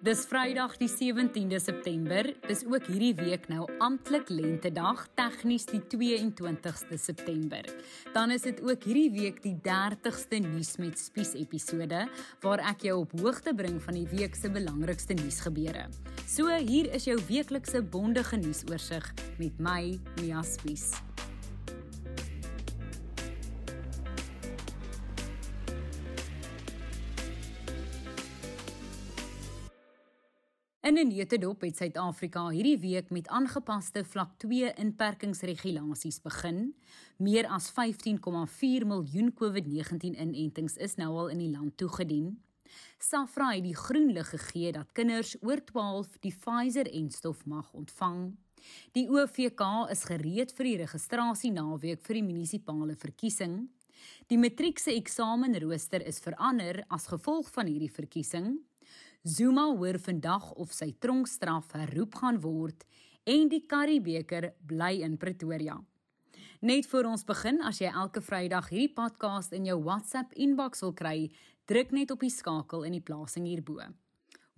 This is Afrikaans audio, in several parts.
Dis Vrydag die 17de September. Dis ook hierdie week nou amptelik lentedag, tegnies die 22ste September. Dan is dit ook hierdie week die 30ste nuus met spies episode waar ek jou op hoogte bring van die week se belangrikste nuusgebeure. So hier is jou weeklikse bondige nuusoorseig met my Mia Spies. In 'n neutedop het Suid-Afrika hierdie week met aangepaste vlak 2 inperkingsregulasies begin. Meer as 15,4 miljoen COVID-19 inentings is nou al in die land toegedien. Safra het die groen lig gegee dat kinders oor 12 die Pfizer-enstof mag ontvang. Die OVK is gereed vir die registrasie naweek vir die munisipale verkiesing. Die matriekse eksamenrooster is verander as gevolg van hierdie verkiesing. Zuma hoor vandag of sy tronkstraf herroep gaan word en die Karibeker bly in Pretoria. Net voor ons begin, as jy elke Vrydag hierdie podcast in jou WhatsApp inbox wil kry, druk net op die skakel in die plasing hierbo.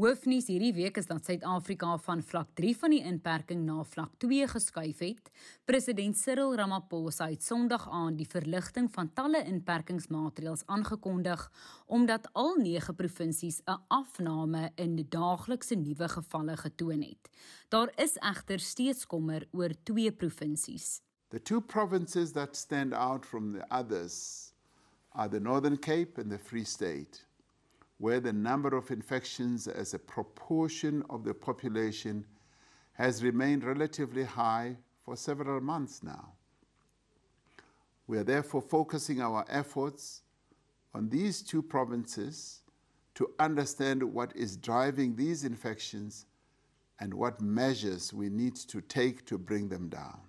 Hoofnuus hierdie week is dat Suid-Afrika van vlak 3 van die inperking na vlak 2 geskuif het. President Cyril Ramaphosa het Sondag aan die verligting van talle inperkingsmaatreëls aangekondig omdat al 9 provinsies 'n afname in die daaglikse nuwe gevalle getoon het. Daar is egter steeds kommer oor twee provinsies. The two provinces that stand out from the others are the Northern Cape and the Free State. Where the number of infections as a proportion of the population has remained relatively high for several months now. We are therefore focusing our efforts on these two provinces to understand what is driving these infections and what measures we need to take to bring them down.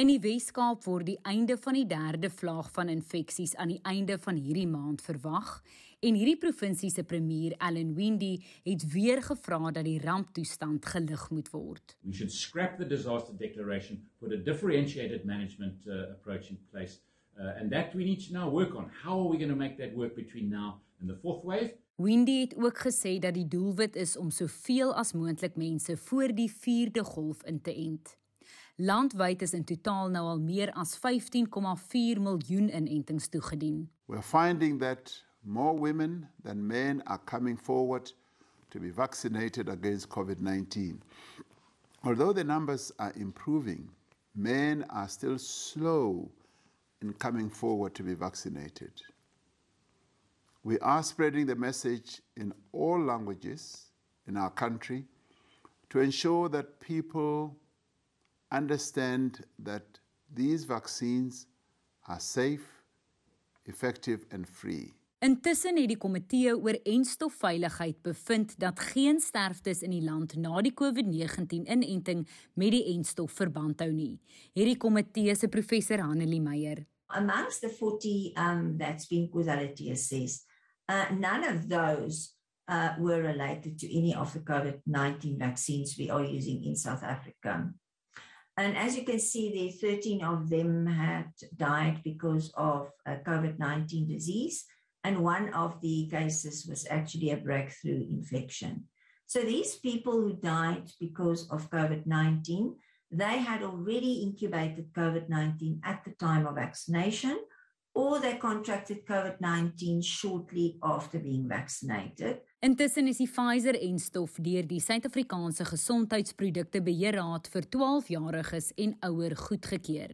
In die Wes-Kaap word die einde van die derde vlaag van infeksies aan die einde van hierdie maand verwag en hierdie provinsie se premier, Allan Windey, het weer gevra dat die ramptoestand gelig moet word. We should scrap the disaster declaration, put a differentiated management uh, approach in place. Uh, and that we need to now work on. How are we going to make that work between now and the fourth wave? Windy het ook gesê dat die doelwit is om soveel as moontlik mense voor die 4de golf in te ent. Landwyd is in totaal nou al meer as 15,4 miljoen inentings toegedien. We're finding that more women than men are coming forward to be vaccinated against COVID-19. Although the numbers are improving, men are still slow in coming forward to be vaccinated. We are spreading the message in all languages in our country to ensure that people understand that these vaccines are safe, effective and free. Intussen het die komitee oor enstofveiligheid bevind dat geen sterftes in die land na die COVID-19-inenting met die enstof verband hou nie. Hierdie komitee se professor Hanelie Meyer. Amongst the 40 um that's been causality assessed, uh, none of those uh, were related to any of the COVID-19 vaccines we are using in South Africa. And as you can see, there 13 of them had died because of COVID 19 disease. And one of the cases was actually a breakthrough infection. So these people who died because of COVID 19, they had already incubated COVID 19 at the time of vaccination, or they contracted COVID 19 shortly after being vaccinated. Intussen is die Pfizer-enstof deur die Suid-Afrikaanse Gesondheidsprodukte Beheerraad vir 12-jariges en ouer goedgekeur.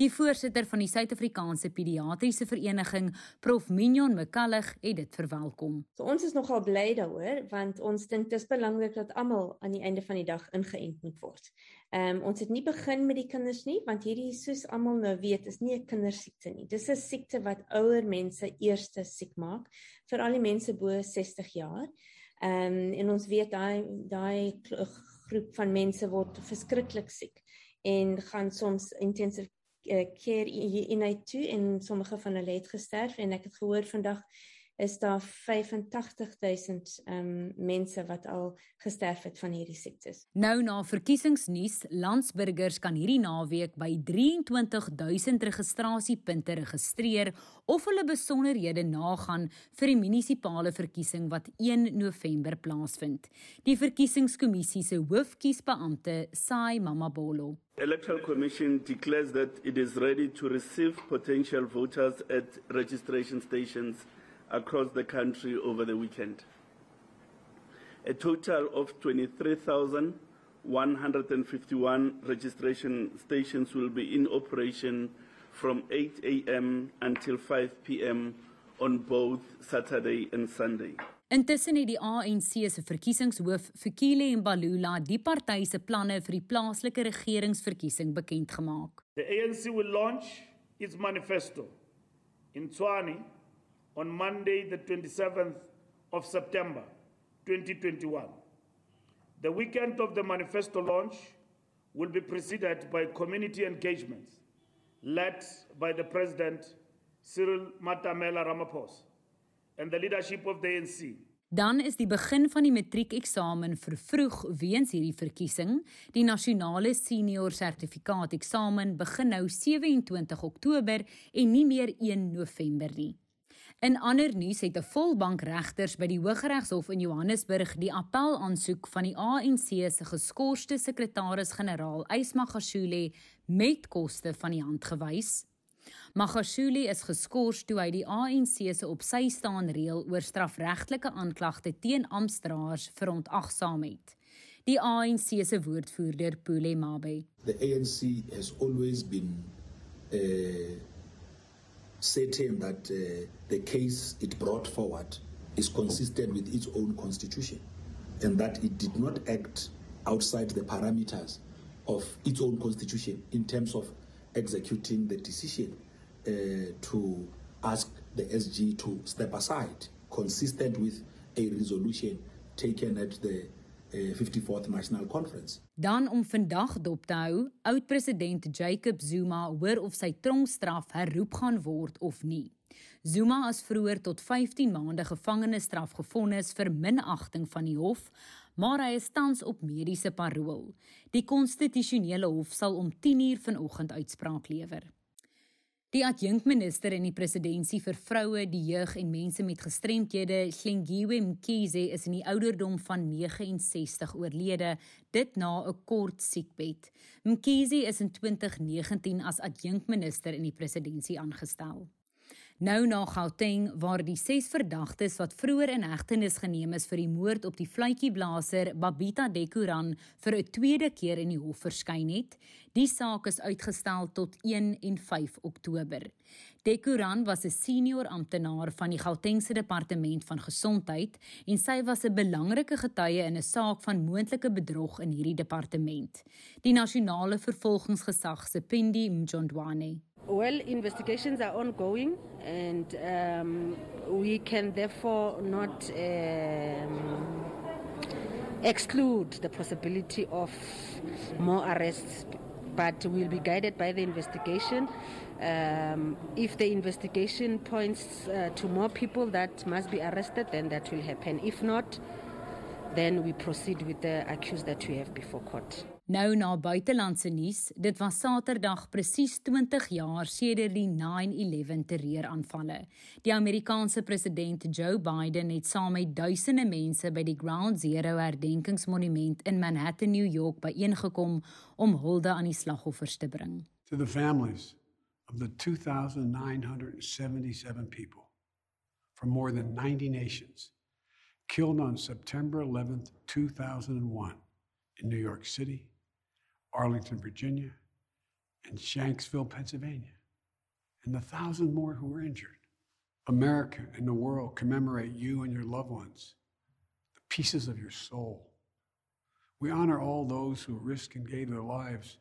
Die voorsitter van die Suid-Afrikaanse Pediatriese Vereniging, Prof Mignon McCallig, het dit verwelkom. So ons is nogal bly daaroor want ons dink dit is belangrik dat almal aan die einde van die dag ingeënt moet word. Ehm um, ons het nie begin met die kinders nie want hierdie soos almal nou weet is nie 'n kindersiekte nie. Dis 'n siekte wat ouer mense eerste siek maak, veral die mense bo 60 jaar. Ehm um, en ons weet daai daai groep van mense word verskriklik siek en gaan soms intensive uh, care in uit toe en sommige van hulle het gesterf en ek het gehoor vandag is daar 85000 ehm um, mense wat al gesterf het van hierdie siektes. Nou na verkiesingsnuus, landsburgers kan hierdie naweek by 23000 registrasiepunte registreer of hulle besonderhede nagaan vir die munisipale verkiesing wat 1 November plaasvind. Die verkiesingskommissie se hoofkiesbeampte, Sai Mamabolo. Electoral Commission declares that it is ready to receive potential voters at registration stations across the country over the weekend. A total of 23,151 registration stations will be in operation from 8 a.m. until 5 p.m. on both Saturday and Sunday. Intussen het die ANC se verkiesingshoof, Fikile Mbalula, die party se planne vir die plaaslike regeringsverkiesing bekend gemaak. The ANC will launch its manifesto in Tswane on Monday, the 27th of September 2021. The weekend of the manifesto launch will be preceded by community engagements led by the President Cyril Matamela Ramaphosa and the leadership of the ANC. Dan is die begin van die matriekeksamen vervroeg weens hierdie verkiesing. Die nasionale senior sertifikaat eksamen begin nou 27 Oktober en nie meer 1 November nie. In ander nuus het 'n volbank regters by die Hooggeregshof in Johannesburg die appel aansoek van die ANC se geskorste sekretaris-generaal Ysmagashule met koste van die hand gewys. Magashule is geskort toe hy die ANC se op sy staan reël oor strafregtelike aanklagte teen amptenare verontagsaam het. Die ANC se woordvoerder Pule Mabe. The ANC has always been uh certain that uh, the case it brought forward is consistent with its own constitution and that it did not act outside the parameters of its own constitution in terms of executing the decision uh, to ask the SG to step aside, consistent with a resolution taken at the 54th eh, National Conference. Dan om vandag dop te hou, oud-president Jacob Zuma hoor of sy tronkstraf herroep gaan word of nie. Zuma is vroeër tot 15 maande gevangenisstraf gefonnis vir minagting van die hof, maar hy is tans op mediese parol. Die konstitusionele hof sal om 10:00 vanoggend uitspraak lewer. Die adjunkminister in die presidentskap vir vroue, die jeug en mense met gestremthede, Hlengiwe Mkhize, is in die ouderdom van 69 oorlede, dit na 'n kort siekbed. Mkhize is in 2019 as adjunkminister in die presidentskap aangestel. Nou na Gauteng waar die ses verdagtes wat vroeër in hegtenis geneem is vir die moord op die fluitjieblaser Babita Dekoran vir 'n tweede keer in die hof verskyn het, die saak is uitgestel tot 1 en 5 Oktober. Dekoran was 'n senior amptenaar van die Gautengse departement van gesondheid en sy was 'n belangrike getuie in 'n saak van moontlike bedrog in hierdie departement. Die nasionale vervolgingsgesag se Pendi Mjondwane Well, investigations are ongoing, and um, we can therefore not um, exclude the possibility of more arrests, but we'll be guided by the investigation. Um, if the investigation points uh, to more people that must be arrested, then that will happen. If not, then we proceed with the accused that we have before court. Nou na buitelandse nuus, dit was Saterdag presies 20 jaar sedert die 9/11 terreuraanvalle. Die Amerikaanse president Joe Biden het saam met duisende mense by die Ground Zero herdenkingsmonument in Manhattan, New York byeengekom om hulde aan die slagoffers te bring. To the families of the 2977 people from more than 90 nations killed on September 11th, 2001 in New York City. Arlington, Virginia, and Shanksville, Pennsylvania, and the thousand more who were injured. America and the world commemorate you and your loved ones, the pieces of your soul. We honor all those who risked and gave their lives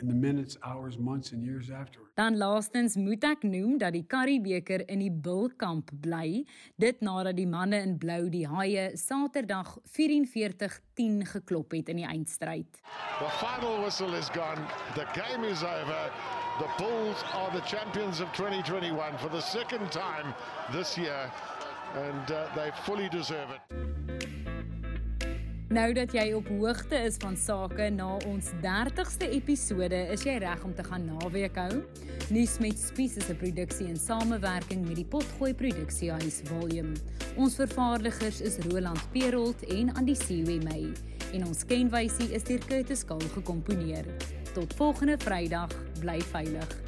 in the minutes, hours, months and years afterward. Dan laastens moet ek noem dat die Karibeker in die Bulkamp bly, dit nadat die manne in blou die Haie Saterdag 44-10 geklop het in die eindstryd. The final whistle is gone. The game is over. The Bulls are the champions of 2021 for the second time this year. and uh, they fully deserve it. Nou dat jy op hoogte is van sake na ons 30ste episode, is jy reg om te gaan naweek hou. Nuus met Spies is 'n produksie in samewerking met die Potgooi Produksiehuis Volume. Ons vervaardigers is Roland Perolt en Andy Siwe May en ons kenwysie is deur Curtis Kahl gekomponeer. Tot volgende Vrydag, bly veilig.